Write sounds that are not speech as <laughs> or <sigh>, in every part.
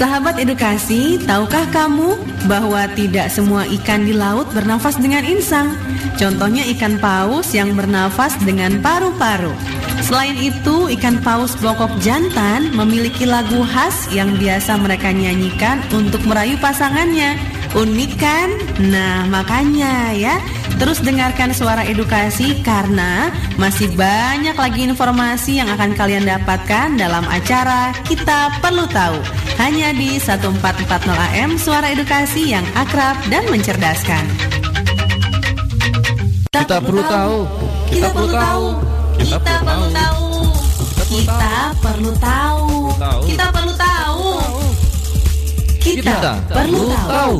Sahabat edukasi, tahukah kamu bahwa tidak semua ikan di laut bernafas dengan insang? Contohnya ikan paus yang bernafas dengan paru-paru. Selain itu, ikan paus bokok jantan memiliki lagu khas yang biasa mereka nyanyikan untuk merayu pasangannya. Unik kan? Nah, makanya ya, terus dengarkan suara edukasi karena masih banyak lagi informasi yang akan kalian dapatkan dalam acara Kita Perlu Tahu. Hanya di 1440 AM Suara Edukasi yang akrab dan mencerdaskan. Kita perlu tahu. Kita perlu tahu. Kita perlu tahu. Kita perlu tahu. Kita perlu tahu. Kita perlu tahu.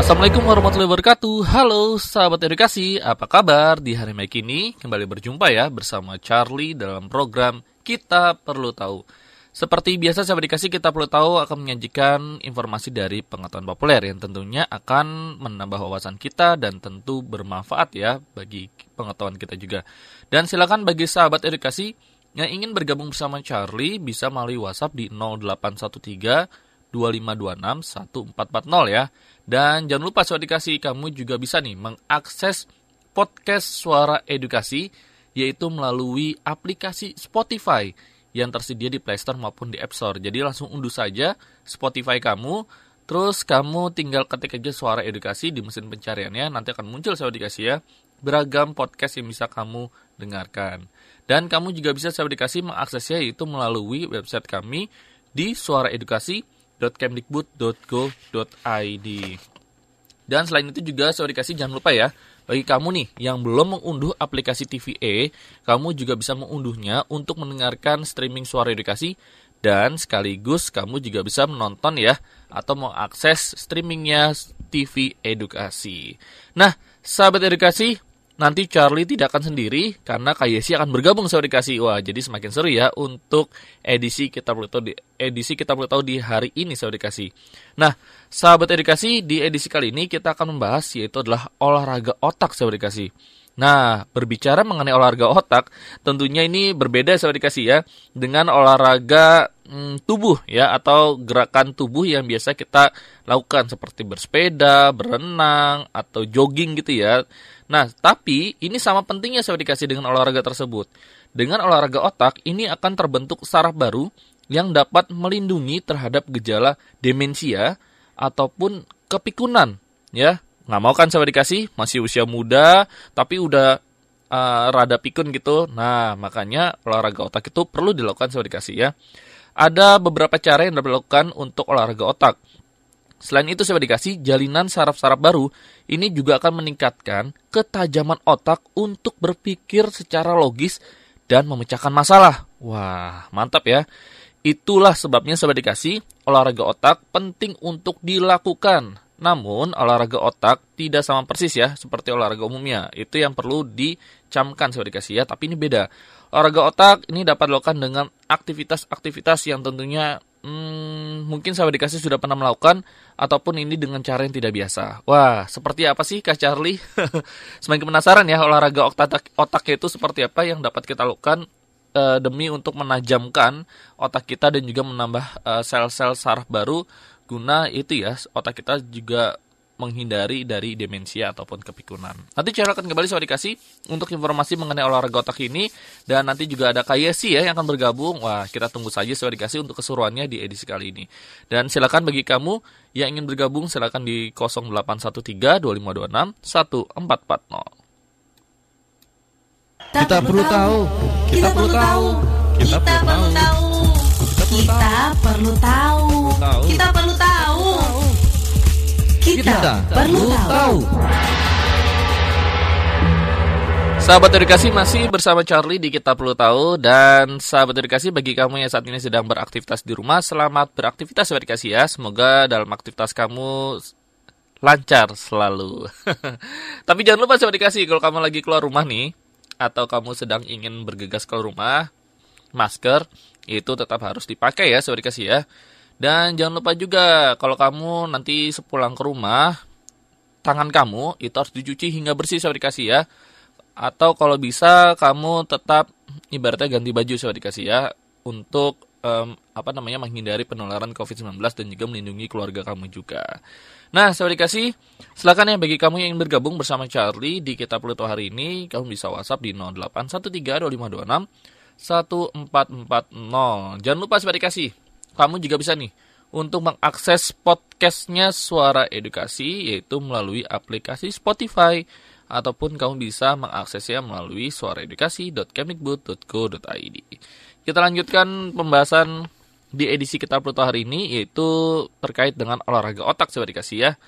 Assalamualaikum warahmatullahi wabarakatuh. Halo sahabat edukasi, apa kabar? Di hari Mei ini kembali berjumpa ya bersama Charlie dalam program Kita Perlu Tahu. Seperti biasa sahabat edukasi kita perlu tahu akan menyajikan informasi dari pengetahuan populer Yang tentunya akan menambah wawasan kita dan tentu bermanfaat ya bagi pengetahuan kita juga. Dan silakan bagi sahabat edukasi yang ingin bergabung bersama Charlie bisa melalui WhatsApp di 0813 2526 1440 ya. Dan jangan lupa soal dikasih kamu juga bisa nih mengakses podcast suara edukasi yaitu melalui aplikasi Spotify yang tersedia di Play Store maupun di App Store. Jadi langsung unduh saja Spotify kamu, terus kamu tinggal ketik aja suara edukasi di mesin pencariannya, nanti akan muncul suara edukasi ya. Beragam podcast yang bisa kamu dengarkan. Dan kamu juga bisa saya dikasih mengaksesnya yaitu melalui website kami di suaraedukasi.kemdikbud.go.id. Dan selain itu juga saya dikasih jangan lupa ya, bagi kamu nih yang belum mengunduh aplikasi TVE, kamu juga bisa mengunduhnya untuk mendengarkan streaming suara edukasi dan sekaligus kamu juga bisa menonton ya atau mengakses streamingnya TV edukasi. Nah, sahabat edukasi, nanti Charlie tidak akan sendiri karena Kayesi akan bergabung sama dikasih. Wah, jadi semakin seru ya untuk edisi kita perlu tahu di edisi kita perlu tahu di hari ini saya dikasih. Nah, sahabat edukasi di edisi kali ini kita akan membahas yaitu adalah olahraga otak saya dikasih. Nah, berbicara mengenai olahraga otak, tentunya ini berbeda saya dikasih ya dengan olahraga hmm, tubuh ya atau gerakan tubuh yang biasa kita lakukan seperti bersepeda, berenang atau jogging gitu ya. Nah, tapi ini sama pentingnya saya dikasih dengan olahraga tersebut. Dengan olahraga otak, ini akan terbentuk saraf baru yang dapat melindungi terhadap gejala demensia ataupun kepikunan. Ya, nggak mau kan saya dikasih, masih usia muda, tapi udah uh, rada pikun gitu. Nah, makanya olahraga otak itu perlu dilakukan saya dikasih ya. Ada beberapa cara yang dapat dilakukan untuk olahraga otak. Selain itu saya dikasih jalinan saraf-saraf baru ini juga akan meningkatkan ketajaman otak untuk berpikir secara logis dan memecahkan masalah. Wah, mantap ya. Itulah sebabnya saya dikasih olahraga otak penting untuk dilakukan. Namun olahraga otak tidak sama persis ya seperti olahraga umumnya. Itu yang perlu dicamkan saya dikasih ya, tapi ini beda. Olahraga otak ini dapat dilakukan dengan aktivitas-aktivitas yang tentunya hmm, mungkin sahabat dikasih sudah pernah melakukan ataupun ini dengan cara yang tidak biasa. Wah, seperti apa sih Kak Charlie? <laughs> Semakin penasaran ya olahraga otak otaknya itu seperti apa yang dapat kita lakukan uh, demi untuk menajamkan otak kita dan juga menambah uh, sel-sel saraf baru guna itu ya otak kita juga menghindari dari demensia ataupun kepikunan. Nanti cara akan kembali saya dikasih untuk informasi mengenai olahraga otak ini dan nanti juga ada Kayesi ya yang akan bergabung. Wah, kita tunggu saja saya dikasih untuk keseruannya di edisi kali ini. Dan silakan bagi kamu yang ingin bergabung silakan di 0813 2526 1440. Kita perlu tahu. Kita perlu tahu. Kita perlu tahu. Kita perlu tahu. Kita perlu tahu. Kita perlu tahu. Sahabat edukasi masih bersama Charlie di Kita Perlu Tahu dan sahabat edukasi bagi kamu yang saat ini sedang beraktivitas di rumah selamat beraktivitas sahabat edukasi ya semoga dalam aktivitas kamu lancar selalu. <laughs> Tapi jangan lupa sahabat edukasi kalau kamu lagi keluar rumah nih atau kamu sedang ingin bergegas keluar rumah masker itu tetap harus dipakai ya sahabat edukasi ya. Dan jangan lupa juga kalau kamu nanti sepulang ke rumah tangan kamu itu harus dicuci hingga bersih sahabat edukasi ya atau kalau bisa kamu tetap ibaratnya ganti baju saya dikasih ya untuk um, apa namanya menghindari penularan COVID-19 dan juga melindungi keluarga kamu juga. Nah, saya dikasih silakan ya bagi kamu yang ingin bergabung bersama Charlie di Kita Perlu hari ini, kamu bisa WhatsApp di 08132526 1440. Jangan lupa saya dikasih, kamu juga bisa nih untuk mengakses podcastnya Suara Edukasi yaitu melalui aplikasi Spotify ataupun kamu bisa mengaksesnya melalui suaraedukasi.kemdikbud.go.id. Kita lanjutkan pembahasan di edisi kita Pluto hari ini yaitu terkait dengan olahraga otak saya dikasih ya.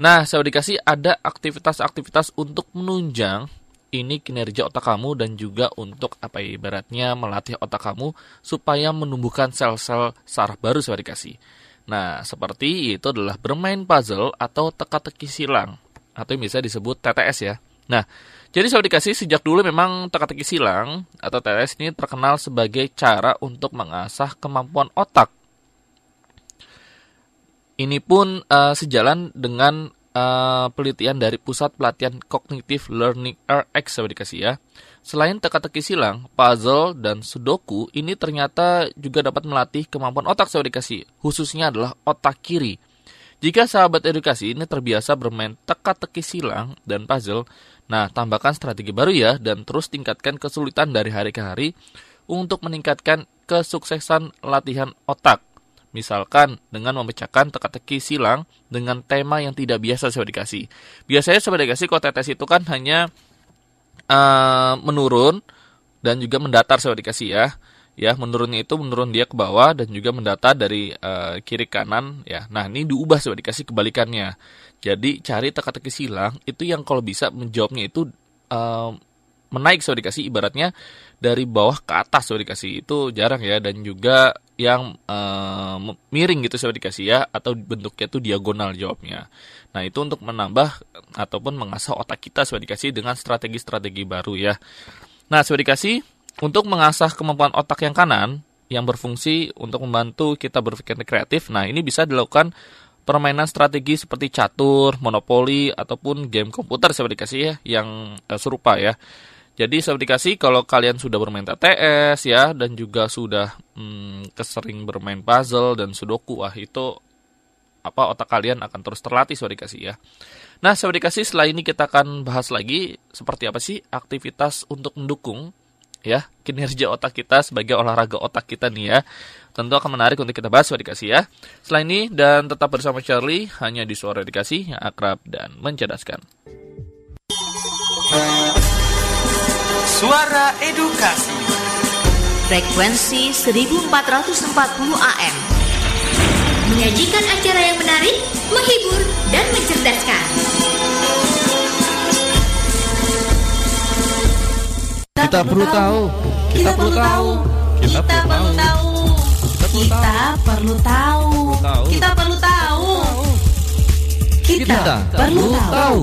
Nah, saya dikasih ada aktivitas-aktivitas untuk menunjang ini kinerja otak kamu dan juga untuk apa ya, ibaratnya melatih otak kamu supaya menumbuhkan sel-sel saraf baru saya dikasih. Nah, seperti itu adalah bermain puzzle atau teka-teki silang atau yang bisa disebut TTS ya. Nah, jadi saya dikasih sejak dulu memang teka-teki silang atau TTS ini terkenal sebagai cara untuk mengasah kemampuan otak. Ini pun uh, sejalan dengan uh, penelitian dari Pusat Pelatihan Cognitive Learning RX saya dikasih ya. Selain teka-teki silang, puzzle, dan sudoku, ini ternyata juga dapat melatih kemampuan otak saya dikasih, khususnya adalah otak kiri. Jika sahabat edukasi ini terbiasa bermain teka-teki silang dan puzzle, Nah, tambahkan strategi baru ya dan terus tingkatkan kesulitan dari hari ke hari untuk meningkatkan kesuksesan latihan otak. Misalkan dengan memecahkan teka-teki silang dengan tema yang tidak biasa saya dikasih. Biasanya saya dikasih kalau tetes itu kan hanya uh, menurun dan juga mendatar saya dikasih ya. Ya menurunnya itu menurun dia ke bawah dan juga mendata dari uh, kiri kanan ya. Nah ini diubah sudah dikasih kebalikannya. Jadi cari teka-teki silang itu yang kalau bisa menjawabnya itu uh, menaik sudah dikasih. Ibaratnya dari bawah ke atas sudah dikasih itu jarang ya dan juga yang uh, miring gitu sudah dikasih ya atau bentuknya itu diagonal jawabnya. Nah itu untuk menambah ataupun mengasah otak kita sudah dikasih dengan strategi-strategi baru ya. Nah sudah dikasih untuk mengasah kemampuan otak yang kanan yang berfungsi untuk membantu kita berpikir kreatif, nah ini bisa dilakukan permainan strategi seperti catur, monopoli, ataupun game komputer saya dikasih ya, yang eh, serupa ya. Jadi saya dikasih kalau kalian sudah bermain TTS ya, dan juga sudah hmm, kesering bermain puzzle dan sudoku, wah itu apa otak kalian akan terus terlatih saya dikasih ya. Nah, saya dikasih setelah ini kita akan bahas lagi seperti apa sih aktivitas untuk mendukung ya kinerja otak kita sebagai olahraga otak kita nih ya. Tentu akan menarik untuk kita bahas dikasih ya. Selain ini dan tetap bersama Charlie hanya di suara dikasih yang akrab dan mencerdaskan. Suara edukasi. Frekuensi 1440 AM. Menyajikan acara yang menarik, menghibur, dan mencerdaskan. Kita perlu tahu. Kita perlu tahu. Kita perlu tahu. Kita perlu tahu. Kita perlu tahu. Kita perlu tahu.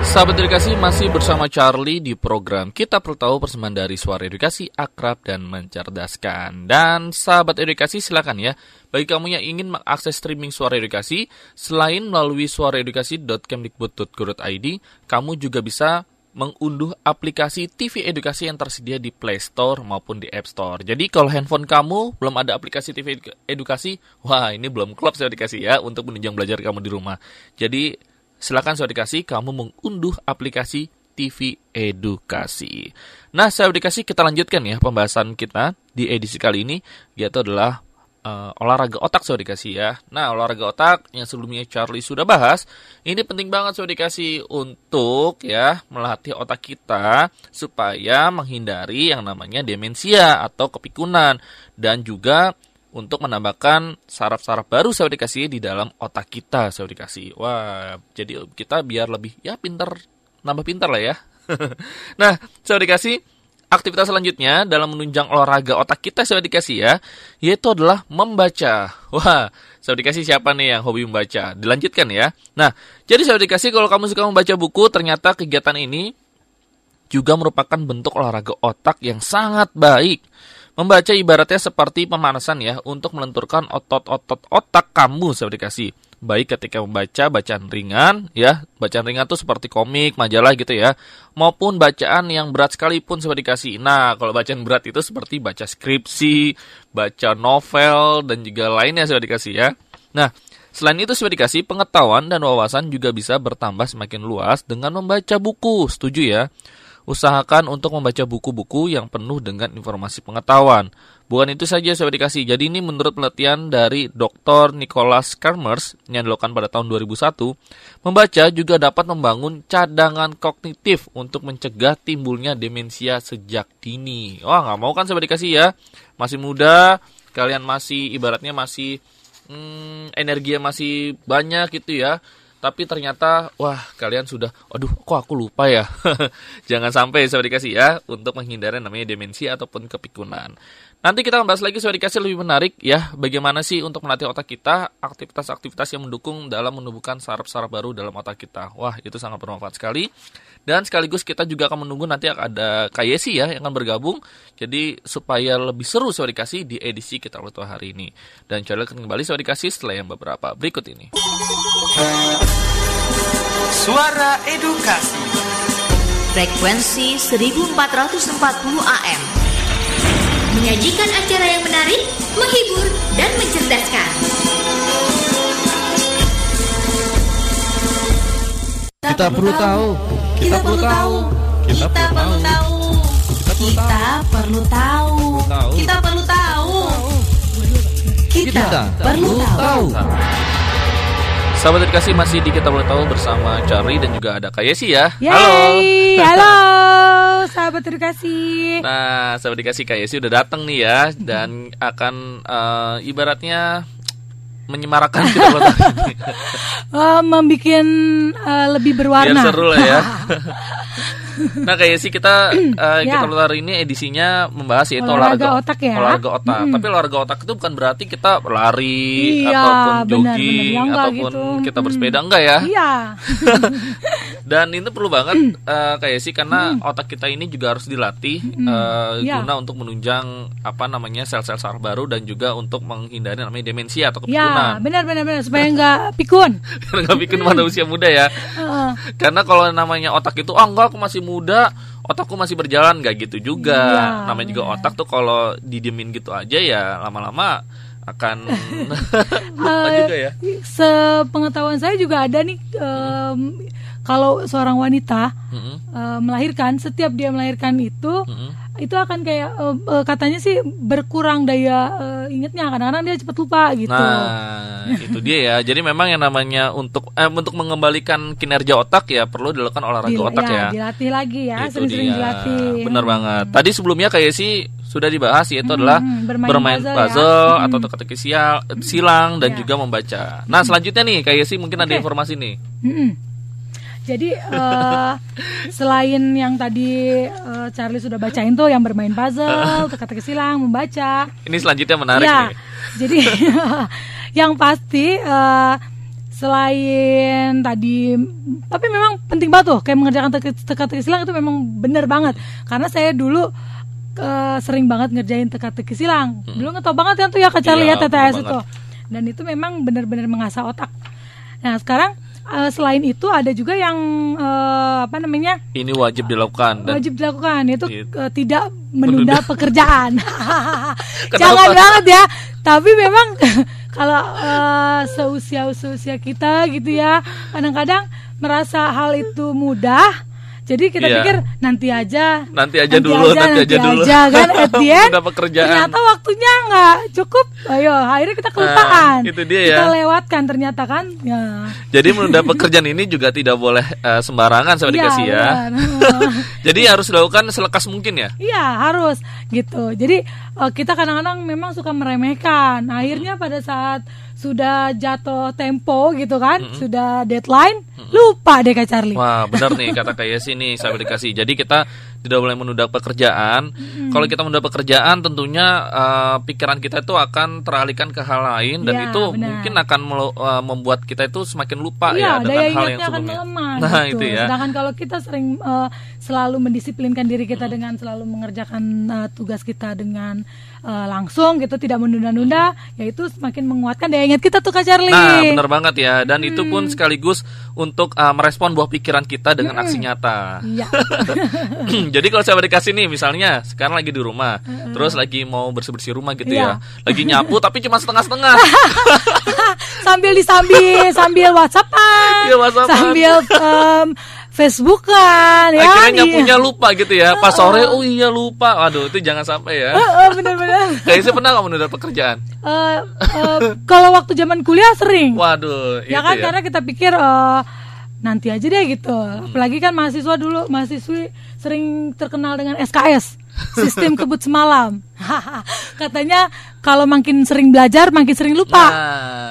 Sahabat edukasi masih bersama Charlie di program Kita Perlu Tahu persembahan dari Suara Edukasi Akrab dan Mencerdaskan. Dan sahabat edukasi silakan ya, bagi kamu yang ingin mengakses streaming Suara Edukasi, selain melalui suaraedukasi.kemdikbud.go.id, kamu juga bisa mengunduh aplikasi TV edukasi yang tersedia di Play Store maupun di App Store. Jadi kalau handphone kamu belum ada aplikasi TV edukasi, wah ini belum klub saya dikasih ya untuk menunjang belajar kamu di rumah. Jadi silakan saya dikasih kamu mengunduh aplikasi TV edukasi. Nah, saya dikasih kita lanjutkan ya pembahasan kita di edisi kali ini yaitu adalah uh, olahraga otak saya dikasih ya. Nah, olahraga otak yang sebelumnya Charlie sudah bahas, ini penting banget saya dikasih untuk ya melatih otak kita supaya menghindari yang namanya demensia atau kepikunan dan juga untuk menambahkan saraf-saraf baru saya dikasih di dalam otak kita saya dikasih. Wah, jadi kita biar lebih ya pintar nambah pintar lah ya. <laughs> nah, saya dikasih Aktivitas selanjutnya dalam menunjang olahraga otak kita saya dikasih ya, yaitu adalah membaca. Wah, saya dikasih siapa nih yang hobi membaca? Dilanjutkan ya. Nah, jadi saya dikasih kalau kamu suka membaca buku, ternyata kegiatan ini juga merupakan bentuk olahraga otak yang sangat baik. Membaca ibaratnya seperti pemanasan ya untuk melenturkan otot-otot otak kamu saya dikasih. baik ketika membaca bacaan ringan ya bacaan ringan tuh seperti komik majalah gitu ya maupun bacaan yang berat sekalipun sudah dikasih nah kalau bacaan berat itu seperti baca skripsi baca novel dan juga lainnya sudah dikasih ya nah Selain itu sudah dikasih pengetahuan dan wawasan juga bisa bertambah semakin luas dengan membaca buku. Setuju ya? Usahakan untuk membaca buku-buku yang penuh dengan informasi pengetahuan. Bukan itu saja saya dikasih. Jadi ini menurut penelitian dari Dr. Nicholas Karmers yang dilakukan pada tahun 2001, membaca juga dapat membangun cadangan kognitif untuk mencegah timbulnya demensia sejak dini. Wah nggak mau kan saya dikasih ya? Masih muda, kalian masih ibaratnya masih hmm, energinya masih banyak gitu ya tapi ternyata wah kalian sudah aduh kok aku lupa ya? <laughs> Jangan sampai saya dikasih ya untuk menghindari namanya demensia ataupun kepikunan. Nanti kita membahas lagi saya dikasih lebih menarik ya bagaimana sih untuk melatih otak kita aktivitas-aktivitas yang mendukung dalam menumbuhkan saraf-saraf baru dalam otak kita. Wah itu sangat bermanfaat sekali. Dan sekaligus kita juga akan menunggu nanti ada Kayesi ya yang akan bergabung. Jadi supaya lebih seru saya dikasih di edisi kita waktu hari ini. Dan akan kembali saya dikasih setelah yang beberapa berikut ini Suara Edukasi Frekuensi 1440 AM Menyajikan acara yang menarik, menghibur, dan mencerdaskan Kita perlu tahu. Kita perlu tahu. Kita perlu tahu. Kita perlu tahu. Kita perlu tahu. Kita perlu tahu. Sahabat edukasi masih di kita boleh tahu bersama Charlie dan juga ada Kayesi ya. Yeay, halo <laughs> sahabat edukasi. Nah, sahabat edukasi Kayesi udah datang nih ya dan akan eh, ibaratnya menyemarakan kita boleh tahu. Eh, <laughs> membikin eh, lebih berwarna. Biar seru lah ya. <laughs> nah, Kayesi kita <clears throat> eh, Ya. kita tahu ini edisinya membahas yaitu Olahraga olahraga otak ya. Olahraga otak. Tapi olahraga otak itu bukan berarti kita lari Iya, ataupun jogging. Ya, enggak ataupun gitu. kita Mm. bersepeda enggak ya. Iya. <laughs> <laughs> Dan itu perlu banget eh, kayak sih karena otak kita ini juga harus dilatih eh, Iya. guna untuk menunjang apa namanya sel-sel saraf baru dan juga untuk menghindari namanya demensia atau Ya, kepikunan. benar benar benar supaya nggak pikun. <laughs> Karena nggak bikin pada usia muda ya. Heeh. Karena kalau namanya otak itu, oh enggak aku masih muda, otakku masih berjalan nggak gitu juga. Iya, namanya juga benar. otak tuh kalau didiemin gitu aja ya lama-lama akan <laughs> <laughs> lupa Eh, juga ya. Sepengetahuan saya juga ada nih em, kalau seorang wanita Mm-mm, eh, melahirkan, setiap dia melahirkan itu mm-mm. itu akan kayak eh, katanya sih berkurang daya eh, ingatnya kadang-kadang dia cepat lupa gitu. Nah, itu dia ya. Jadi memang yang namanya untuk eh, untuk mengembalikan kinerja otak ya perlu dilakukan olahraga Dil- otak ya. dilatih lagi ya, Itu sering-sering dia. dilatih. Bener banget. Tadi sebelumnya kayak sih sudah dibahas yaitu Hmm, adalah bermain bermain, puzzle puzzle, ya. Hmm. atau teka-teki silang dan Ya. juga membaca. Nah, selanjutnya nih kayak sih mungkin ada Oke. informasi nih. Mm-mm. Jadi eh, <laughs> selain yang tadi eh, Charlie sudah bacain tuh yang bermain puzzle, <laughs> teka-teki silang, membaca. Ini selanjutnya menarik ya, nih. <laughs> jadi yang pasti eh, selain tadi, tapi memang penting banget tuh kayak mengerjakan teka- teka-teki silang itu memang bener banget. Karena saya dulu eh, sering banget ngerjain teka-teki silang. Dulu ngetop banget kan tuh ya ke Charlie Iya, ya TTS itu. Dan itu memang bener-bener mengasah otak. Nah sekarang eh, selain itu ada juga yang eh, apa namanya Ini wajib dilakukan dan wajib dilakukan yaitu Gitu. eh, tidak menunda pekerjaan. <laughs> Kenapa? Jangan banget ya. Tapi memang <laughs> kalau eh, seusia seusia kita gitu ya kadang-kadang merasa hal itu mudah. Jadi kita Iya. pikir nanti aja, Nanti aja dulu, nanti aja dulu. kan <laughs> at the end, Udah pekerjaan. Ternyata waktunya nggak cukup. Ayo, akhirnya kita kelupaan. Nah, itu dia kita ya. lewatkan ternyata kan. Ya. Jadi <laughs> menunda pekerjaan ini juga tidak boleh eh, sembarangan saya Iya, dikasih ya. <laughs> Jadi harus dilakukan selekas mungkin ya. Iya harus gitu. Jadi eh, kita kadang-kadang memang suka meremehkan. Akhirnya pada saat sudah jatuh tempo gitu kan, sudah deadline, lupa deh Kak Charlie. Wah benar nih <laughs> kata kayak sini saya dikasih. Jadi kita tidak boleh menunda pekerjaan. Kalau kita menunda pekerjaan, tentunya eh, pikiran kita itu akan teralihkan ke hal lain dan Iya, itu benar. mungkin akan eh, membuat kita itu semakin lupa Iya, ya dengan daya hal yang ingatnya akan sebelumnya. melemah. Nah, gitu. itu ya. Sedangkan kalau kita sering eh, selalu mendisiplinkan diri kita dengan selalu mengerjakan eh, tugas kita dengan langsung gitu, tidak menunda-nunda, ya itu semakin menguatkan daya ingat kita tuh Kak Charlie. Nah, benar banget ya. Dan itu pun Hmm. sekaligus untuk eh, merespon buah pikiran kita dengan aksi nyata. Iya. <laughs> Jadi kalau saya dikasih nih, misalnya sekarang lagi di rumah, terus lagi mau bersih-bersih rumah gitu Iya. ya, lagi nyapu tapi cuma setengah-setengah. <laughs> sambil disambil sambil WhatsAppan, Iya, WhatsAppan. sambil em, Facebookan, ya. Akhirnya nyapunya lupa gitu ya. Pas sore, oh iya lupa. Waduh, itu jangan sampai ya. Bener-bener. <laughs> Kayaknya sih pernah nggak menunda pekerjaan? Eh, eh, kalau waktu zaman kuliah sering. Waduh, ya kan ya. karena kita pikir eh, nanti aja deh gitu apalagi kan mahasiswa dulu mahasiswi sering terkenal dengan SKS sistem kebut semalam <laughs> katanya kalau makin sering belajar makin sering lupa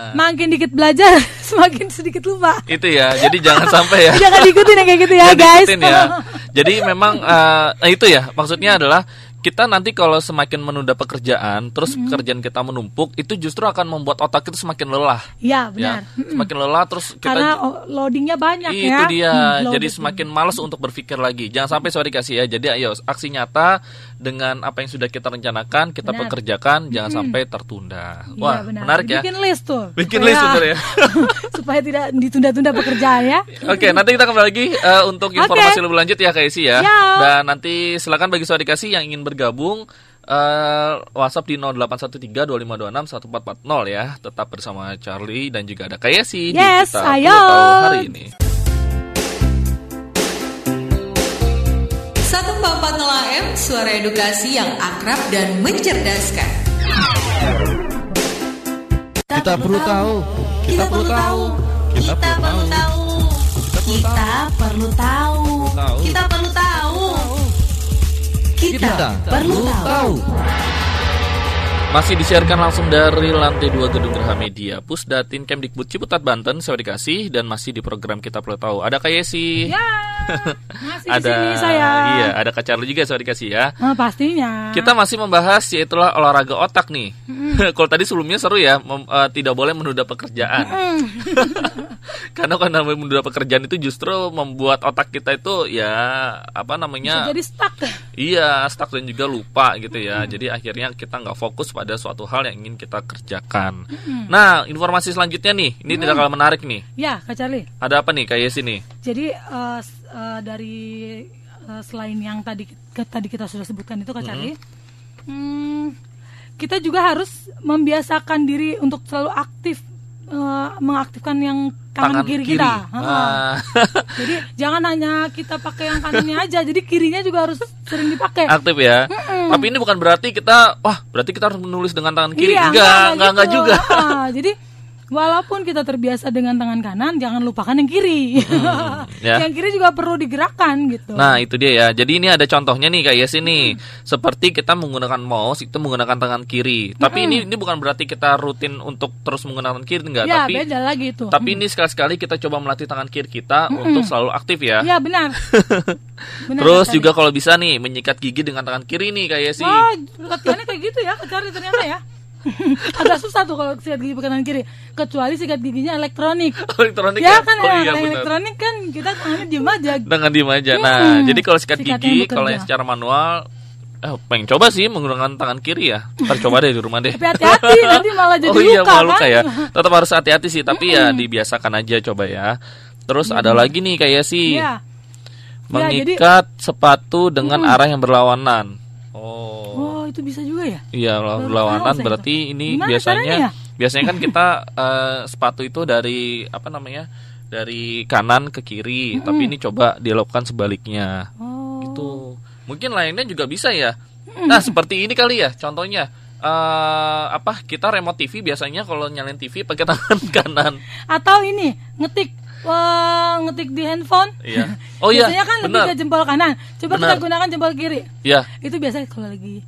Nah, makin dikit belajar <laughs> semakin sedikit lupa itu ya. Jadi jangan <laughs> sampai ya. jangan diikutin yang kayak gitu ya Jangan guys ya. Jadi memang nah itu ya. Maksudnya adalah kita nanti kalau semakin menunda pekerjaan, terus Mm-hmm. pekerjaan kita menumpuk, itu justru akan membuat otak itu semakin lelah. ya Ya, benar Mm-mm. semakin lelah terus kita karena loadingnya banyak itu ya dia. Hmm, Jadi semakin malas untuk berpikir lagi. Jangan sampai sorry kasih ya. Jadi ayo aksi nyata dengan apa yang sudah kita rencanakan kita Benar. pekerjakan, jangan sampai tertunda. Iya, Wah, benar. menarik ya. bikin list tuh Bikin supaya- list bener ya. <laughs> supaya tidak ditunda-tunda pekerjaan ya Oke, nanti kita kembali lagi eh, untuk informasi lebih lanjut ya Kak Isi ya. Siap. Dan nanti silakan bagi saudara dikasih yang ingin bergabung eh, WhatsApp di 081325261440 ya. Tetap bersama Charlie dan juga ada Kak Yesi Yes, di kita ayo. Tahu hari ini. 144 AM, suara edukasi yang akrab dan mencerdaskan. Kita perlu tahu. Kita perlu tahu. Kita perlu tahu. Kita perlu tahu. Tahu. Kita perlu tahu. Kita perlu tahu. Masih disiarkan langsung dari lantai 2 Gedung Gerha Media Pusdatin Kemdikbud Ciputat Banten, saya dikasih dan masih di program kita perlu tahu. Ada Kak Yesi. ya <laughs> masih ada di sini saya Iya, ada Kak Charlie juga saya dikasih ya. Eh, pastinya Kita masih membahas yaitulah olahraga otak nih. <laughs> Kalau tadi sebelumnya seru ya, mem- eh, tidak boleh menunda pekerjaan. <laughs> Karena kalau menunda pekerjaan itu justru membuat otak kita itu ya apa Bisa namanya? jadi stuck Iya, stuck dan juga lupa gitu ya. Jadi akhirnya kita nggak fokus pada suatu hal yang ingin kita kerjakan. Nah, informasi selanjutnya nih, ini tidak kalah menarik nih. ya Kak Charlie Ada apa nih kayak sini? jadi s- eh, dari eh, selain yang tadi ke- tadi kita sudah sebutkan itu Kak Charlie hmm, kita juga harus membiasakan diri untuk selalu aktif eh, mengaktifkan yang tangan, kiri, kita Ha-ha. Nah, jadi jangan hanya kita pakai yang kanannya <laughs> aja jadi kirinya juga harus sering dipakai aktif ya. Tapi ini bukan berarti kita, wah, berarti kita harus menulis dengan tangan kiri. Iya, enggak, enggak, enggak gitu. juga. Ah, jadi walaupun kita terbiasa dengan tangan kanan, jangan lupakan yang kiri. ya. Yang kiri juga perlu digerakkan gitu. Nah itu dia ya. Jadi ini ada contohnya nih kayak sini. Seperti kita menggunakan mouse itu menggunakan tangan kiri. Tapi ini ini bukan berarti kita rutin untuk terus menggunakan kiri enggak. ya tapi beda lagi itu. tapi ini sekali-sekali kita coba melatih tangan kiri kita untuk selalu aktif ya. Ya benar. <laughs> Benar, Terus juga kalau bisa nih menyikat gigi dengan tangan kiri nih kayak sih. Wah, latihannya kayak gitu ya, cari ternyata ya. <laughs> Agak susah tuh kalau sikat gigi tangan kiri, kecuali sikat giginya elektronik. <laughs> Elektronik ya ya? kan, Oh ya, iya, elektronik kan kita tangannya diem aja. Dengan diem aja. Nah, Hmm. jadi kalau sikat gigi, kalau yang secara manual, eh, pengen coba sih menggunakan tangan kiri ya. Ntar coba deh di rumah deh. Tapi hati-hati <laughs> nanti malah jadi oh iya luka malu kan. kayak tetap harus hati-hati sih tapi ya dibiasakan aja coba ya terus ada lagi nih kayak sih Iya. Ya, jadi- mengikat sepatu dengan arah yang berlawanan oh Oh, itu bisa juga ya? iya baru saya berarti itu. ini Gimana biasanya ya? biasanya kan kita <laughs> eh, sepatu itu dari apa namanya dari kanan ke kiri tapi ini coba dilakukan sebaliknya Oh. gitu mungkin lainnya juga bisa ya nah seperti ini kali ya contohnya eh apa kita remote TV biasanya kalau nyalain TV pakai <laughs> tangan kanan Atau ini ngetik wah, ngetik di handphone. Iya. <laughs> Oh iya, Biasanya kan lebih benar. ke jempol kanan. Coba Benar. kita gunakan jempol kiri. ya Itu biasanya kalau lagi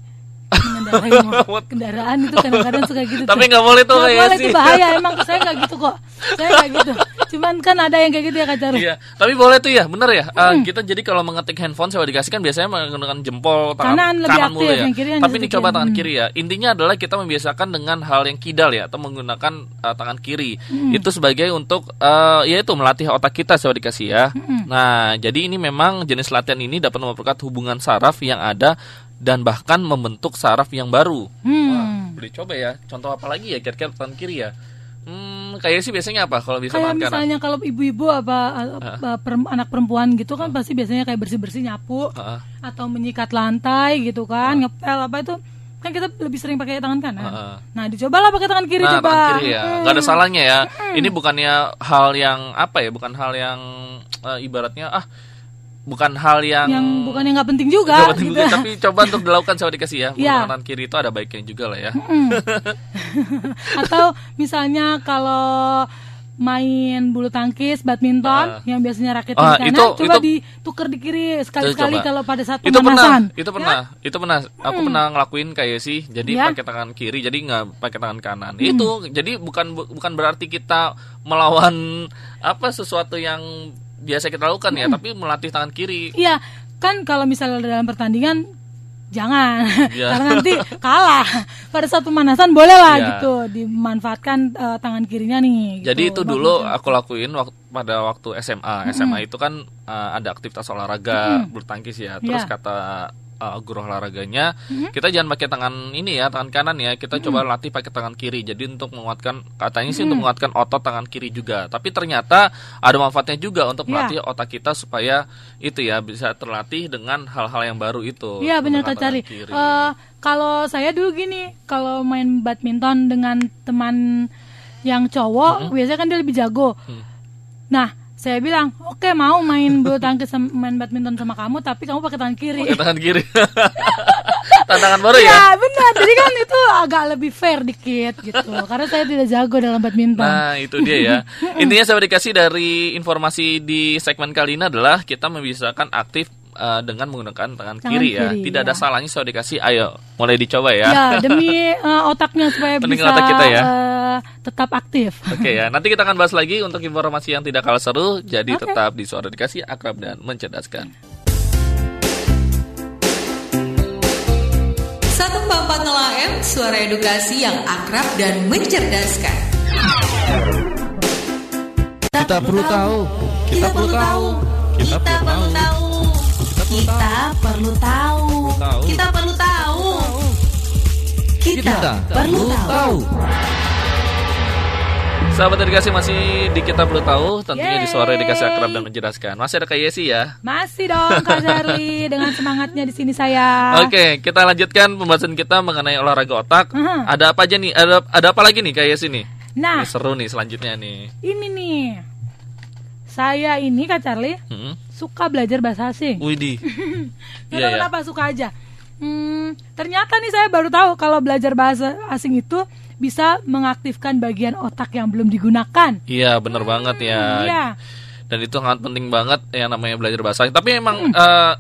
mengendarai <laughs> kendaraan itu kadang-kadang suka gitu. Tapi nggak boleh tuh Nggak kayak boleh sih. itu bahaya. Emang saya nggak gitu kok. Saya nggak gitu. Cuman kan ada yang kayak gitu ya Kak Charlie. Iya, tapi boleh tuh ya, bener ya. Eh, kita jadi kalau mengetik handphone saya dikasih kan biasanya menggunakan jempol tangan Kanan lebih kanan aktif, mulu ya. kiri Tapi ini coba tangan Hmm. kiri ya. Intinya adalah kita membiasakan dengan hal yang kidal ya, atau menggunakan eh, tangan kiri. Hmm. Itu sebagai untuk eh, ya itu melatih otak kita saya dikasih ya. Hmm. Nah, jadi ini memang jenis latihan ini dapat memperkuat hubungan saraf yang ada dan bahkan membentuk saraf yang baru. Hmm. Wah, boleh coba ya. Contoh apa lagi ya kira-kira tangan kiri ya? Hmm, kayak sih biasanya apa kalau bisa Kayak kanan? misalnya kalau ibu-ibu apa apa, perem- anak perempuan gitu kan pasti biasanya kayak bersih-bersih nyapu Heeh. atau menyikat lantai gitu kan, ngepel apa itu kan kita lebih sering pakai tangan kanan. Heeh. Nah, dicobalah pakai tangan kiri nah, coba. tangan kiri ya, Hmm. nggak ada salahnya ya. Ini bukannya hal yang apa ya, bukan hal yang eh, ibaratnya ah, bukan hal yang Yang bukan yang nggak penting juga nggak penting gitu. juga, tapi coba untuk dilakukan saya dikasih ya. <laughs> Iya. Menggunakan tangan kiri itu ada baiknya juga lah ya. <laughs> Atau misalnya kalau main bulu tangkis, badminton, Ah. yang biasanya raket Ah, di kanan, itu- coba itu- ditukar di kiri sekali-sekali Coba. kalau pada saat itu pernah, pemanasan. itu pernah, itu pernah. Aku pernah ngelakuin kayak sih, jadi Ya. pakai tangan kiri, jadi nggak pakai tangan kanan. Itu jadi bukan bu- bukan berarti kita melawan apa sesuatu yang biasa kita lakukan ya, tapi melatih tangan kiri. Iya, kan kalau misalnya dalam pertandingan jangan Iya. karena nanti kalah. Pada saat pemanasan boleh lah Iya. gitu dimanfaatkan eh, tangan kirinya nih. Jadi gitu. itu dulu aku lakuin waktu pada waktu SMA. SMA itu kan uh, ada aktivitas olahraga bulu tangkis ya. Terus Ya. kata uh, guru olahraganya, kita jangan pakai tangan ini ya, tangan kanan ya. Kita coba latih pakai tangan kiri. Jadi untuk menguatkan katanya sih untuk menguatkan otot tangan kiri juga. Tapi ternyata ada manfaatnya juga untuk Ya. melatih otak kita supaya itu ya bisa terlatih dengan hal-hal yang baru itu. Iya benar Kak Cari. Eh, kalau saya dulu gini, kalau main badminton dengan teman yang cowok, biasanya kan dia lebih jago. Mm. Nah, saya bilang, oke mau main bulu tangkis, sama- main badminton sama kamu, tapi kamu pakai tangan kiri. Pakai tangan kiri. <laughs> Tantangan baru ya. Iya benar. Jadi kan itu agak lebih fair dikit gitu. Karena saya tidak jago dalam badminton. Nah, itu dia ya. <laughs> Intinya saya dikasih dari informasi di segmen kali ini adalah kita membiasakan aktif uh, dengan menggunakan tangan, Tangan kiri ya. kiri, Tidak ada ya. salahnya saya dikasih. Ayo, mulai dicoba ya. Ya <laughs> demi eh, otaknya supaya bisa otak kita ya. eh, tetap aktif. Oke ya, nanti kita akan bahas lagi untuk informasi yang tidak kalah seru. Jadi Oke. tetap di suara dikasih akrab dan mencerdaskan. 144 M, suara edukasi yang akrab dan mencerdaskan. Kita perlu tahu. Kita perlu tahu. Kita perlu tahu. Kita perlu tahu. Kita perlu tahu. Kita perlu tahu. Sahabat edukasi masih di kita perlu tahu, tentunya di suara Yeay. edukasi akrab dan menjelaskan. Masih ada Kak Yesi ya. Masih dong Kak Charlie <laughs> dengan semangatnya di sini saya. Oke, kita lanjutkan pembahasan kita mengenai olahraga otak. Mhm. Ada apa aja nih? Ada ada apa lagi nih Kak Yesi nih? Nah, Ini seru nih selanjutnya nih. ini nih. Saya ini Kak Charlie Hmm. suka belajar bahasa asing. Widih. <laughs> Gak Iya, ya. kenapa suka aja. Hmm, ternyata nih saya baru tahu kalau belajar bahasa asing itu bisa mengaktifkan bagian otak yang belum digunakan. Iya, bener banget ya. Iya. Dan itu sangat penting banget yang namanya belajar bahasa. Tapi emang Hmm. eh,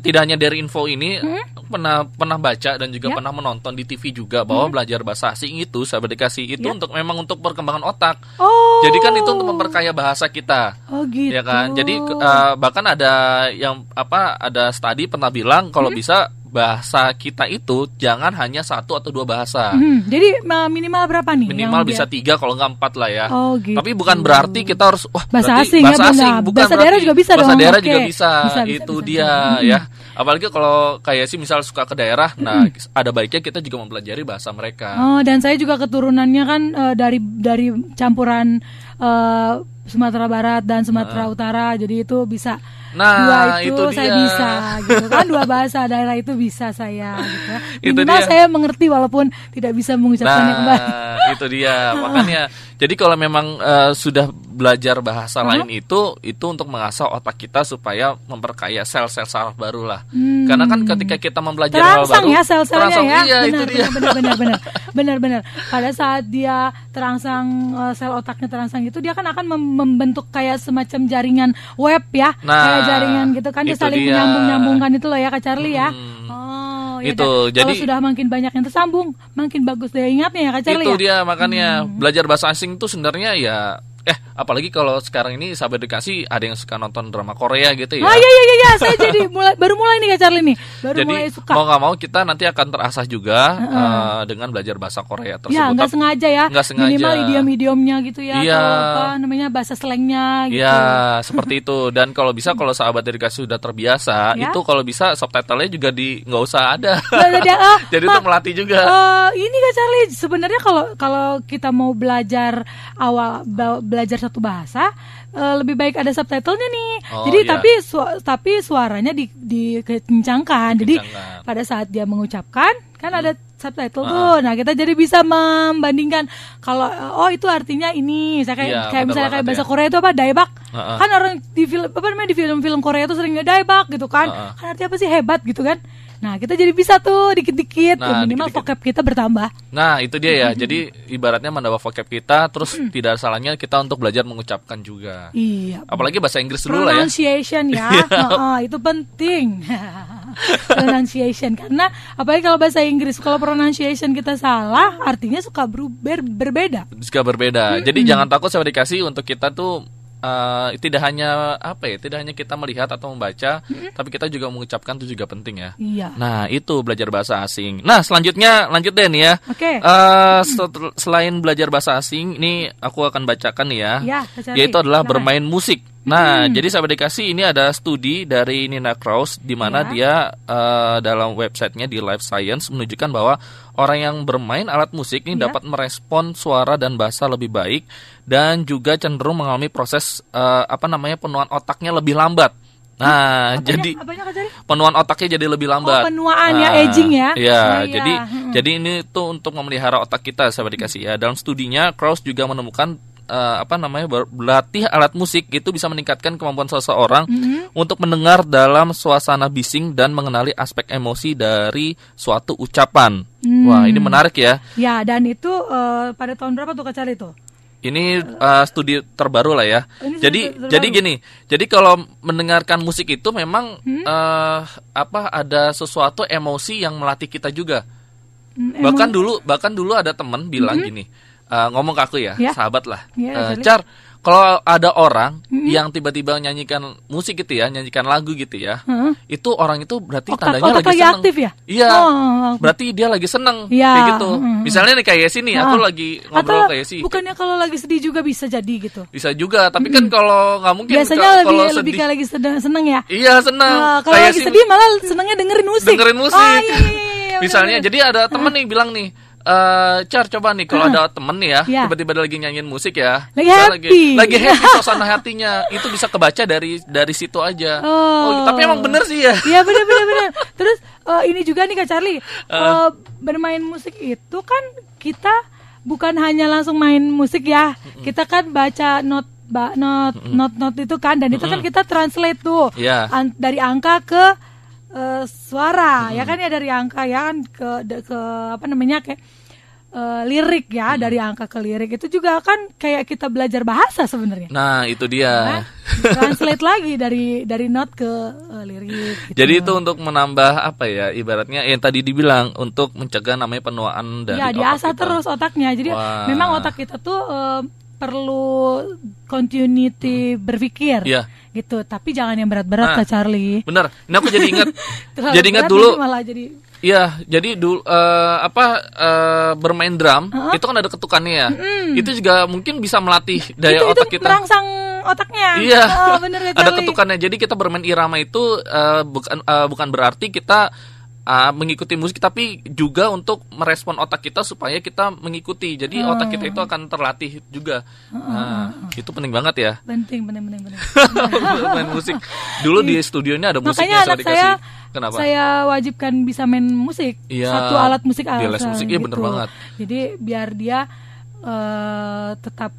tidak hanya dari info ini pernah pernah baca dan juga Ya. pernah menonton di TV juga bahwa belajar bahasa asing itu sahabat dikasih itu Ya. untuk memang untuk perkembangan otak. Oh. Jadi kan itu untuk memperkaya bahasa kita. Oh gitu. Ya kan? Jadi eh, bahkan ada yang apa ada studi pernah bilang kalau Hmm? bisa bahasa kita itu jangan hanya satu atau dua bahasa. Hmm, jadi ma- minimal berapa nih? Minimal bisa dia- tiga kalau nggak empat lah ya. Oh, gitu. Tapi bukan berarti kita harus wah Bahasa asing ya, bahasa asing bukan Bahasa daerah juga bisa bahasa dong, daerah oke. juga bisa. Bisa, bisa, itu bisa. dia Hmm. ya. Apalagi kalau kayak sih misal suka ke daerah, nah ada baiknya kita juga mempelajari bahasa mereka. Oh, dan saya juga keturunannya kan eh, dari dari campuran eh, Sumatera Barat dan Sumatera Utara, jadi itu bisa Nah, dua itu, itu saya dia. bisa gitu kan dua bahasa daerah itu bisa saya gitu. Itu Minimal dia. saya mengerti walaupun tidak bisa mengucapkannya kembali. Nah, itu dia. <laughs> Makanya jadi kalau memang eh, sudah belajar bahasa lain itu itu untuk mengasah otak kita supaya memperkaya sel-sel saraf baru lah. Karena kan ketika kita mempelajari hal baru, ya sel-selnya ya Iya, benar, itu dia. benar benar benar <laughs> benar benar pada saat dia terangsang eh, sel otaknya terangsang itu dia kan akan mem- membentuk kayak semacam jaringan web ya Nah, kayak jaringan gitu kan dia itu saling dia. menyambung nyambungkan itu loh ya kak Charlie ya Hmm. oh ya Itu, kalau jadi- sudah makin banyak yang tersambung makin bagus daya ingatnya ya kak Charlie itu ya dia makanya belajar bahasa asing itu sebenarnya ya eh apalagi kalau sekarang ini sahabat edukasi ada yang suka nonton drama Korea gitu ya. Ah iya iya iya iya, saya jadi mulai baru mulai nih Kak Charlie nih. Baru Jadi mulai suka. mau nggak mau kita nanti akan terasah juga eh, dengan belajar bahasa Korea tersebut. Ya, nggak sengaja ya. nggak sengaja. Minimal idiom-idiomnya gitu ya. Iya. Apa namanya bahasa slangnya gitu. Iya, seperti itu. Dan kalau bisa kalau sahabat edukasi sudah terbiasa, Ya. itu kalau bisa subtitlenya juga di nggak usah ada. Nggak ada <laughs> ah, Jadi Ma, itu melatih juga. Eh, ini Kak Charlie, sebenarnya kalau kalau kita mau belajar awal belajar satu bahasa eh, lebih baik ada subtitlenya nih. Oh, Jadi iya. tapi su- tapi suaranya di dikencangkan. Jadi pada saat dia mengucapkan kan ada subtitle tuh. Nah, kita jadi bisa membandingkan kalau oh itu artinya ini. Saya kayak Iya, kayak misalnya kayak banget bahasa ya. Korea itu apa? Daebak. Heeh. Kan orang di film apa namanya di film-film Korea itu seringnya daebak gitu kan. Heeh. Kan artinya apa sih hebat gitu kan. Nah, kita jadi bisa tuh dikit-dikit Nah, minimal dikit-dikit. vocab kita bertambah. Nah, itu dia ya. Jadi ibaratnya menambah vocab kita, terus tidak salahnya kita untuk belajar mengucapkan juga. Iya. Apalagi bahasa Inggris dulu lah ya. Pronunciation ya, <laughs> Iya. Heeh, itu penting. <laughs> pronunciation karena apalagi kalau bahasa Inggris kalau pronunciation kita salah artinya suka beruber, berbeda. Juga berbeda. Jadi jangan takut saya dikasih untuk kita tuh eh, tidak hanya apa ya, tidak hanya kita melihat atau membaca, tapi kita juga mengucapkan itu juga penting ya. Iya. Nah, itu belajar bahasa asing. Nah, selanjutnya lanjut deh nih ya. Oke. Eh, setel- selain belajar bahasa asing, ini aku akan bacakan nih ya. Ya, Charlie, yaitu adalah bermain musik. Nah, jadi sahabat dikasih ini ada studi dari Nina Kraus di mana Ya. dia eh, dalam websitenya di Life Science menunjukkan bahwa orang yang bermain alat musik ini Ya. dapat merespon suara dan bahasa lebih baik dan juga cenderung mengalami proses eh, apa namanya penuaan otaknya lebih lambat. Nah, Apanya- jadi apanya penuaan otaknya jadi lebih lambat. Oh, penuaan ya, Nah, aging ya. Iya, iya. jadi Mm-mm. jadi ini tuh untuk memelihara otak kita sahabat dikasih ya. Dalam studinya Kraus juga menemukan eh, apa namanya ber- berlatih alat musik itu bisa meningkatkan kemampuan seseorang Mm-hmm. untuk mendengar dalam suasana bising dan mengenali aspek emosi dari suatu ucapan. Hmm. Wah, ini menarik ya. Ya, dan itu eh, pada tahun berapa tuh Kak Charlie tuh? Ini eh, studi terbaru lah ya. Ini jadi terbaru. jadi gini. Jadi kalau mendengarkan musik itu memang Hmm? eh, apa ada sesuatu emosi yang melatih kita juga. Hmm, bahkan Hmm? dulu bahkan dulu ada temen bilang gini eh, ngomong ke aku ya, Ya. sahabat lah Ya, Eh, sorry. car kalau ada orang yang tiba-tiba nyanyikan musik gitu ya nyanyikan lagu gitu ya Heeh. itu orang itu berarti Otak- tandanya otak lagi, lagi seneng aktif ya? iya Oh. berarti dia lagi seneng Iya, kayak gitu mm. misalnya nih kayak Yesi nih aku Ah. lagi ngobrol Atau kayak Yesi bukannya kalau lagi sedih juga bisa jadi gitu. bisa juga tapi kan kalau nggak mungkin Biasanya ka- lebih kalau lebih sedih kayak lagi sedang seneng ya. iya seneng Ah, kalau Kayak lagi sedih malah senengnya dengerin musik. dengerin musik. Oh, iya, iya, iya, iya, <laughs> Misalnya, bener-bener. jadi ada temen nih bilang nih, eh Car coba nih kalau ada temen nih ya, Ya. tiba-tiba lagi nyanyiin musik ya, Lagi happy. lagi, lagi happy suasana hatinya, itu bisa kebaca dari dari situ aja. Oh. tapi emang bener sih ya. Iya benar benar benar. <laughs> Terus eh, ini juga nih Kak Charlie, Ah. eh, bermain musik itu kan kita bukan hanya langsung main musik ya. Kita kan baca not ba, not not not itu kan dan itu kan kita translate tuh Iya. An- dari angka ke eh, suara ya kan ya dari angka ya kan ke de- ke apa namanya kayak eh, lirik ya dari angka ke lirik itu juga kan kayak kita belajar bahasa sebenarnya. Nah itu dia. Nah, translate lagi dari dari not ke eh, lirik. gitu. Jadi itu untuk menambah apa ya, ibaratnya yang tadi dibilang untuk mencegah namanya penuaan dari ya otak diasah kita. terus otaknya. Jadi Wah. memang otak kita tuh eh, perlu continuity berpikir. Iya. Gitu. Tapi jangan yang berat-berat Nah. Kak Charlie. Bener. Ini aku jadi ingat. <laughs> Jadi ingat dulu. malah jadi Iya, jadi dulu eh, apa eh, bermain drum itu kan ada ketukannya ya. Itu juga mungkin bisa melatih daya itu, otak itu kita. merangsang otaknya. Iya, Oh, bener Kak <laughs> ada ketukannya. Jadi kita bermain irama itu eh, bukan eh, bukan berarti kita eh, mengikuti musik, tapi juga untuk merespon otak kita supaya kita mengikuti. Jadi Oh. otak kita itu akan terlatih juga. Nah, itu penting banget ya. Penting, penting, penting, penting. <laughs> main musik. Dulu di studionya ada musiknya Makanya saya anak dikasih. saya Kenapa? saya wajibkan bisa main musik. Iya, Satu alat musik di les asal musik, iya bener banget. Jadi biar dia eh, tetap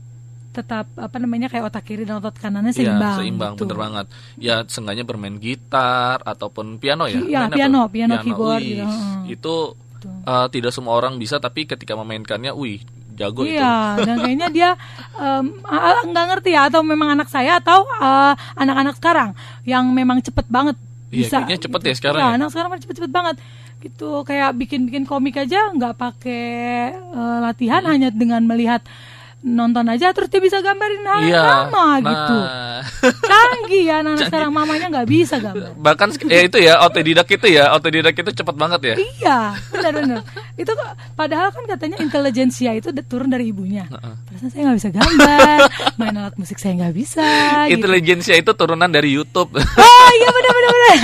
tetap apa namanya kayak otak kiri dan otak kanannya Iya, seimbang. seimbang, gitu. bener banget. Ya, seenggaknya bermain gitar ataupun piano ya. Iya, piano, apa? piano, keyboard Wih, gitu. Itu eh, tidak semua orang bisa, tapi ketika memainkannya, wih, jago itu. Iya, dan <laughs> kayaknya dia nggak ngerti ya atau memang anak saya atau eh, anak-anak sekarang yang memang cepet banget Iya, bisa. kayaknya cepet ya sekarang Iya, ya. anak sekarang cepet-cepet banget. Gitu kayak bikin-bikin komik aja nggak pakai eh, latihan hanya dengan melihat nonton aja terus dia bisa gambarin hal Iya. yang sama Nah. gitu. Canggih ya anak sekarang mamanya nggak bisa gambar. Bahkan ya itu ya otodidak itu ya, otodidak itu cepat banget ya. Iya, benar-benar. Itu kok- padahal kan katanya intelijensia itu turun dari ibunya. Perasaan saya nggak bisa gambar, main alat musik saya nggak bisa. gitu. Intelijensia itu turunan dari YouTube. Oh iya benar-benar benar.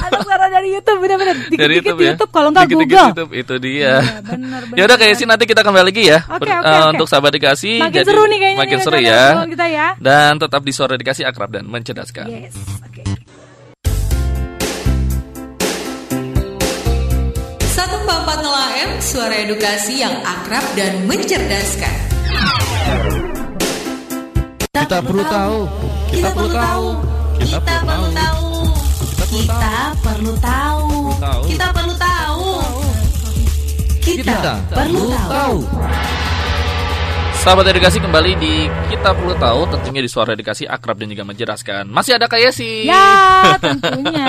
Anak suara dari YouTube benar-benar. dari Dikit-dikit YouTube ya. YouTube kalau nggak Google. YouTube, itu dia. Iya, benar, benar, ya udah kayak sih nanti kita kembali lagi ya. Oke, Ber- oke, eh, oke. Untuk sahabat dikasih. Makin seru nih kayaknya Makin nih seru ya. kita ya. Dan tetap di suara dikasih akrab dan mencerdaskan. Yes, oke. 144 AM Suara edukasi yang akrab dan mencerdaskan Kita perlu tahu. Kita perlu tahu. Kita perlu tahu. Kita perlu tahu. Tahu. Kita perlu tahu. Kita perlu tahu. Sahabat edukasi kembali di kita perlu tahu tentunya di suara edukasi akrab dan juga menjelaskan. Masih ada kayak sih. Ya, tentunya.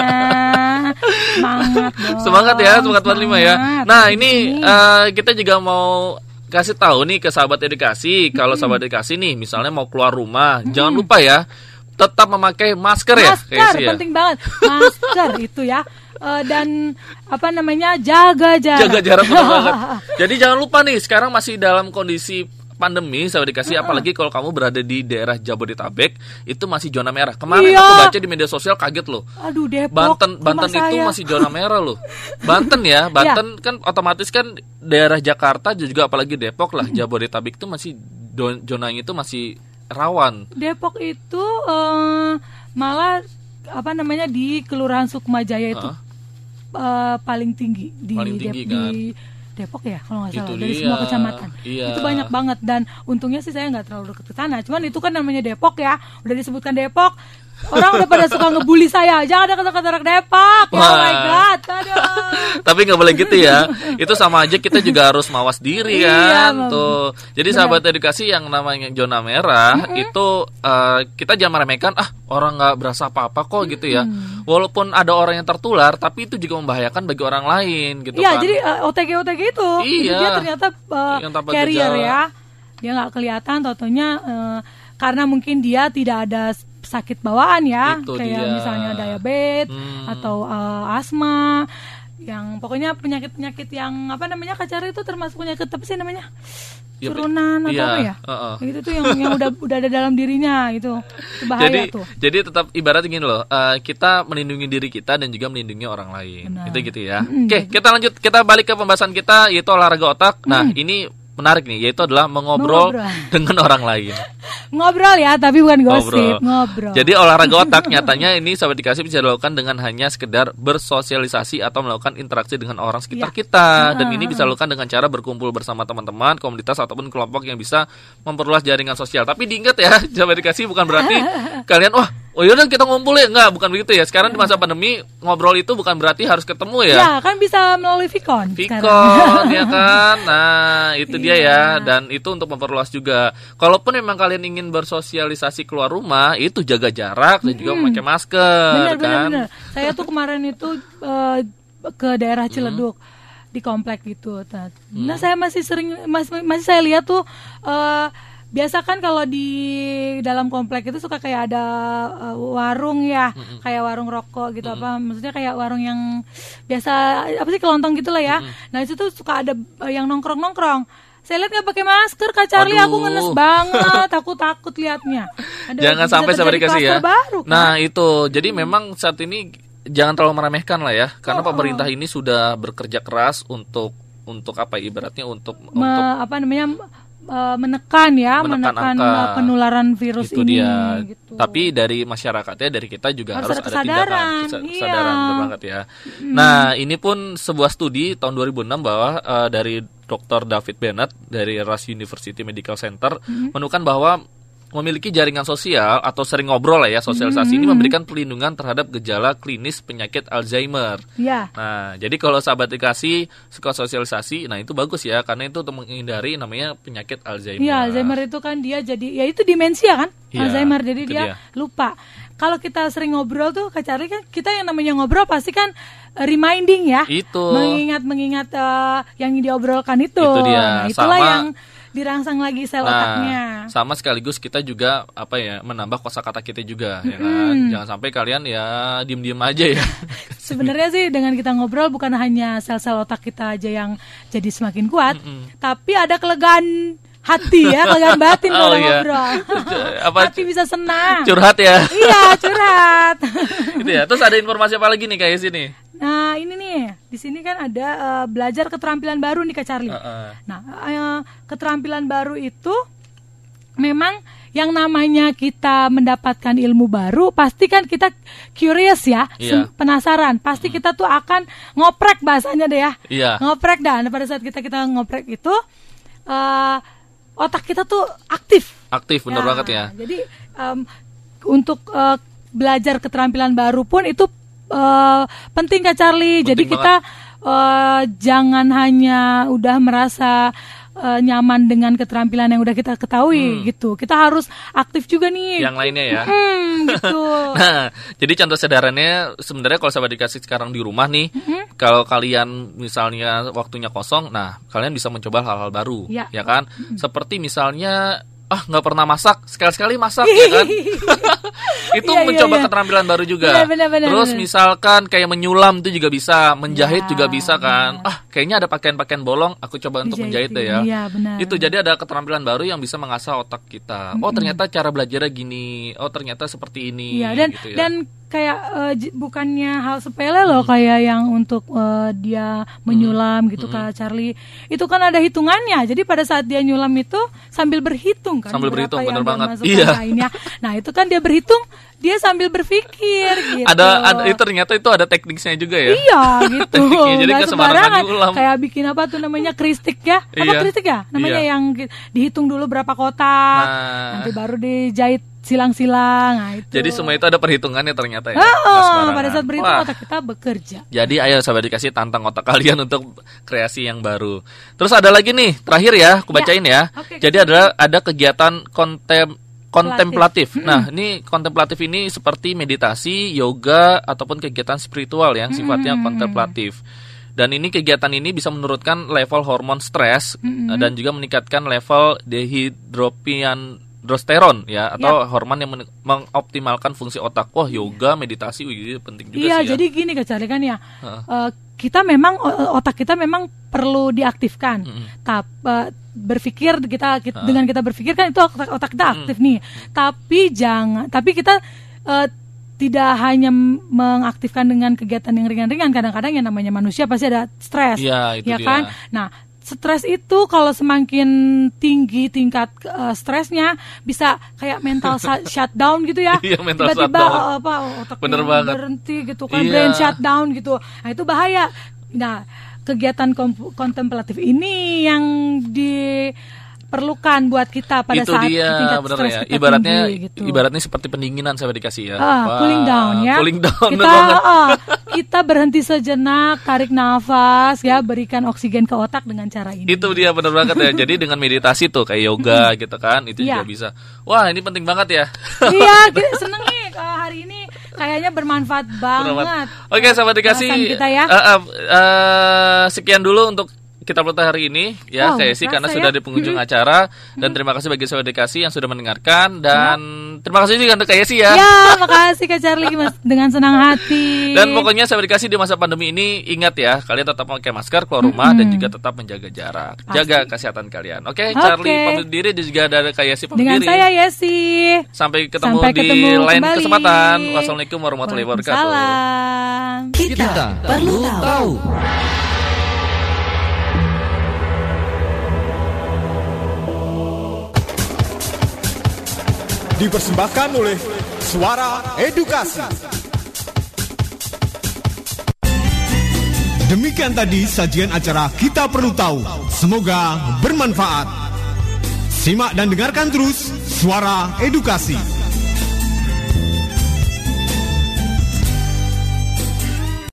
<laughs> Semangat dong. Semangat ya, semangat 45 ya. Nah, ini eh, kita juga mau kasih tahu nih ke sahabat edukasi, kalau sahabat edukasi nih misalnya mau keluar rumah, jangan lupa ya tetap memakai masker, ya. Masker ya. penting banget. Masker <laughs> itu ya. Eh, dan apa namanya jaga jarak. Jaga jarak betul banget. <laughs> Jadi jangan lupa nih, sekarang masih dalam kondisi pandemi, sahabat dikasih apalagi kalau kamu berada di daerah Jabodetabek itu masih zona merah. Kemarin Iya. aku baca di media sosial kaget loh. Aduh Depok. Banten Banten itu saya. masih zona merah loh. Banten ya, <laughs> Banten kan otomatis kan daerah Jakarta juga apalagi Depok lah, Jabodetabek itu masih zonanya itu masih rawan. Depok itu eh, malah apa namanya di Kelurahan Sukmajaya itu Heeh. eh, paling tinggi di Paling tinggi, Dep- kan? di Depok ya kalau nggak salah Itu dari dia, semua kecamatan. Iya. itu banyak banget dan untungnya sih saya nggak terlalu deket ke sana. Cuman itu kan namanya Depok ya udah disebutkan Depok orang udah pada suka ngebully saya jangan dekat-dekat orang Depok ya oh my god aduh <laughs> Tapi nggak boleh gitu ya. Itu sama aja kita juga harus mawas diri Iya, kan. Tuh. Jadi sahabat edukasi yang namanya zona merah itu eh, kita jangan meremehkan ah orang nggak berasa apa-apa kok gitu ya. Walaupun ada orang yang tertular tapi itu juga membahayakan bagi orang lain gitu Iya, kan. jadi eh, OTG OTG itu, Iya. dia ternyata Yang tanpa carrier gejala. ya, dia nggak kelihatan, totonya eh, karena mungkin dia tidak ada sakit bawaan ya, Itu kayak dia. misalnya diabetes Hmm. atau eh, asma, yang pokoknya penyakit penyakit yang apa namanya kacar itu termasuk penyakit apa sih namanya? Ya, turunan atau iya, apa ya? heeh. Itu tuh yang yang udah udah ada dalam dirinya itu, itu bahaya jadi tuh. jadi tetap ibarat gini loh eh, kita melindungi diri kita dan juga melindungi orang lain Benar. itu gitu ya oke kita lanjut kita balik ke pembahasan kita yaitu olahraga otak nah ini menarik nih yaitu adalah mengobrol Mengobrol. dengan orang lain <laughs> Ngobrol ya, tapi bukan gosip, ngobrol. Jadi olahraga otak nyatanya ini sahabat dikasih bisa dilakukan dengan hanya sekedar bersosialisasi atau melakukan interaksi dengan orang sekitar Iya. kita dan ini bisa dilakukan dengan cara berkumpul bersama teman-teman, komunitas ataupun kelompok yang bisa memperluas jaringan sosial. Tapi diingat ya, <laughs> sahabat dikasih bukan berarti <laughs> kalian wah Oh yaudah kita ngumpul ya? Enggak, bukan begitu ya. Sekarang di masa pandemi Ngobrol itu bukan berarti harus ketemu ya? Ya kan bisa melalui Vicon. Vicon ya kan? Nah itu dia ya. Iya. Dan itu untuk memperluas juga. Kalaupun memang kalian ingin bersosialisasi keluar rumah Itu jaga jarak dan juga memakai masker bener kan? bener bener saya tuh kemarin itu eh, ke daerah Hmm. Ciledug di komplek gitu. Nah, nah saya masih sering masih masih saya lihat tuh eh, biasa kan kalau di dalam komplek itu suka kayak ada eh, warung ya kayak warung rokok gitu apa maksudnya kayak warung yang biasa apa sih kelontong gitu lah ya. Nah itu tuh suka ada eh, yang nongkrong nongkrong saya lihat nggak pakai masker kak Charlie aku Aduh. ngenes banget aku takut liatnya. <laughs> Aduh, Jangan sampai sampai dikasih ya. baru, kan? Nah itu. Jadi memang saat ini Jangan terlalu meremehkan lah ya Karena Oh, oh. pemerintah ini sudah bekerja keras Untuk Untuk apa ya, ibaratnya untuk me- untuk apa namanya eh, menekan ya Menekan menekan, angka. eh, penularan virus itu ini dia. gitu. Tapi dari masyarakatnya dari kita juga Harus harus, ada ada tindakan kesadaran, kesa- iya. kesadaran banget ya. Nah, ini pun sebuah studi tahun 2006 bahwa eh, dari Dr. David Bennett dari Rush University Medical Center Mm-hmm. menemukan bahwa memiliki jaringan sosial atau sering ngobrol lah ya sosialisasi Mm-hmm. ini memberikan perlindungan terhadap gejala klinis penyakit Alzheimer. ya Nah, jadi kalau sahabat dikasih suka sosialisasi, nah itu bagus ya karena itu untuk menghindari namanya penyakit Alzheimer. Iya, Alzheimer itu kan dia jadi ya itu demensia kan? Iya, Alzheimer jadi dia, dia. lupa. Kalau kita sering ngobrol tuh Kak Charlie kan kita yang namanya ngobrol pasti kan eh, reminding ya. Itu. Mengingat mengingat eh, yang diobrolkan itu. Itu dia. Nah, itulah Sama- yang dirangsang lagi sel Nah, otaknya. sama sekaligus kita juga apa ya menambah kosakata kita juga ya kan. Jangan sampai kalian ya diem-diem aja ya. <laughs> Sebenarnya sih dengan kita ngobrol bukan hanya sel-sel otak kita aja yang jadi semakin kuat, tapi ada kelegaan hati ya, kelegaan batin Oh, kalau iya. ngobrol. Apa- hati bisa senang. Curhat ya. Iya, curhat. <laughs> gitu ya. Terus ada informasi apa lagi nih kayak sini? Nah, ini nih, di sini kan ada eh, belajar keterampilan baru nih Kak Charlie. Heeh. Nah, eh, keterampilan baru itu memang yang namanya kita mendapatkan ilmu baru, pasti kan kita curious ya, Iya. penasaran. Pasti kita tuh akan ngoprek bahasanya deh ya. Iya. Ngoprek dan pada saat kita kita ngoprek itu eh, otak kita tuh aktif. Aktif bener Ya, banget ya. Jadi em, untuk eh, belajar keterampilan baru pun itu eh, penting Kak Charlie. jadi Penting kita eh, jangan hanya udah merasa eh, nyaman dengan keterampilan yang udah kita ketahui gitu. Kita harus aktif juga nih. Hmm. Yang lainnya ya. Hmm, gitu. <laughs> Nah, jadi contoh sederhananya sebenarnya kalau sahabat dikasih sekarang di rumah nih, Mm-hmm. kalau kalian misalnya waktunya kosong, nah kalian bisa mencoba hal-hal baru, Ya. ya kan? Seperti misalnya ah nggak pernah masak, sekali-sekali masak ya kan? <laughs> itu Iya, iya, mencoba iya. keterampilan baru juga. Benar, benar, Terus benar. misalkan kayak menyulam itu juga bisa, menjahit Ya, juga bisa kan? Ah kayaknya ada pakaian-pakaian bolong, aku coba untuk menjahit deh ya. Iya, benar. Itu jadi ada keterampilan baru yang bisa mengasah otak kita. Oh ternyata cara belajarnya gini. Oh ternyata seperti ini. Iya dan gitu ya. dan kayak j- bukannya hal sepele loh kayak yang untuk eh, dia menyulam gitu Kak Charlie. Itu kan ada hitungannya. Jadi pada saat dia nyulam itu sambil berhitung kan. Sambil berhitung, bener dia banget. Iya. lainnya. Nah, itu kan dia berhitung, dia sambil berpikir <laughs> gitu. ada ada itu ternyata itu ada tekniknya juga ya. Iya <laughs> gitu. Tekniknya, jadi nggak sembarangan nyulam. Kayak bikin apa tuh namanya kristik ya? Apa Iya. kristik ya? Namanya Iya. yang dihitung dulu berapa kotak, Nah. nanti baru dijahit silang-silang. Nah, itu. Jadi semua itu ada perhitungannya ternyata ya. Oh, pada saat berhitung Wah. otak kita bekerja. Jadi ayo sahabat dikasih tantang otak kalian <laughs> untuk kreasi yang baru. Terus ada lagi nih, terakhir ya, aku bacain ya. Oke, Jadi ada ada kegiatan kontem kontemplatif. Hmm. Nah, ini kontemplatif ini seperti meditasi, yoga ataupun kegiatan spiritual yang sifatnya Hmm. kontemplatif. Dan ini kegiatan ini bisa menurunkan level hormon stres Hmm. dan juga meningkatkan level dehidropiandrosteron ya atau hormon yang men- mengoptimalkan fungsi otak. Wah, yoga, meditasi wih, penting juga Iya, sih ya. jadi gini Kak Charlie kan ya. eh, kita memang otak kita memang perlu diaktifkan. Tapi berpikir kita, kita- dengan kita berpikir kan itu otak, otak kita aktif nih. Tapi jangan tapi kita eh, tidak hanya mengaktifkan dengan kegiatan yang ringan-ringan. Kadang-kadang yang namanya manusia pasti ada stres. Iya, itu ya dia. kan? Nah, stres itu kalau semakin tinggi tingkat eh, stresnya bisa kayak mental <laughs> shutdown gitu ya. Iya, mental Tiba-tiba shutdown. eh, apa otaknya Bener banget. berhenti gitu kan Iya. brain shutdown gitu. Nah, itu bahaya. Nah, kegiatan kontemplatif ini yang diperlukan buat kita pada itu saat dia tingkat bener stres ya kita ibaratnya tinggi, gitu. ibaratnya seperti pendinginan saya dikasih ya Ah, Wah, cooling down ya. cooling down Kita ah, kita berhenti sejenak, tarik nafas ya, berikan oksigen ke otak dengan cara ini. itu dia bener banget ya jadi dengan meditasi tuh kayak yoga gitu kan itu Iya. juga bisa wah ini penting banget ya iya, kita seneng nih kalau hari ini kayaknya bermanfaat banget. Oke, sahabat dikasih. Kita ya. eh, eh, eh, sekian dulu untuk kita pelita hari ini ya Wow, saya sih karena kerasa sudah ya. di penghujung <laughs> acara dan terima kasih bagi sahabat dikasih yang sudah mendengarkan dan terima kasih juga untuk Kak Yesi ya. Ya, makasih Kak Charlie Mas, dengan senang hati. Dan pokoknya sahabat dikasih di masa pandemi ini ingat ya kalian tetap pakai masker keluar rumah dan juga tetap menjaga jarak. Jaga kesehatan kalian. Oke, Charlie Oke. pamit diri dan juga ada Kak Yesi pamit dengan diri. saya Yesi. Sampai ketemu Sampai di ketemu lain kembali. kesempatan. Wassalamualaikum warahmatullahi wabarakatuh. Waalaikumsalam. Kita perlu tahu. Dipersembahkan oleh Suara Edukasi. Demikian tadi sajian acara Kita Perlu Tahu. Semoga bermanfaat. Simak dan dengarkan terus Suara Edukasi.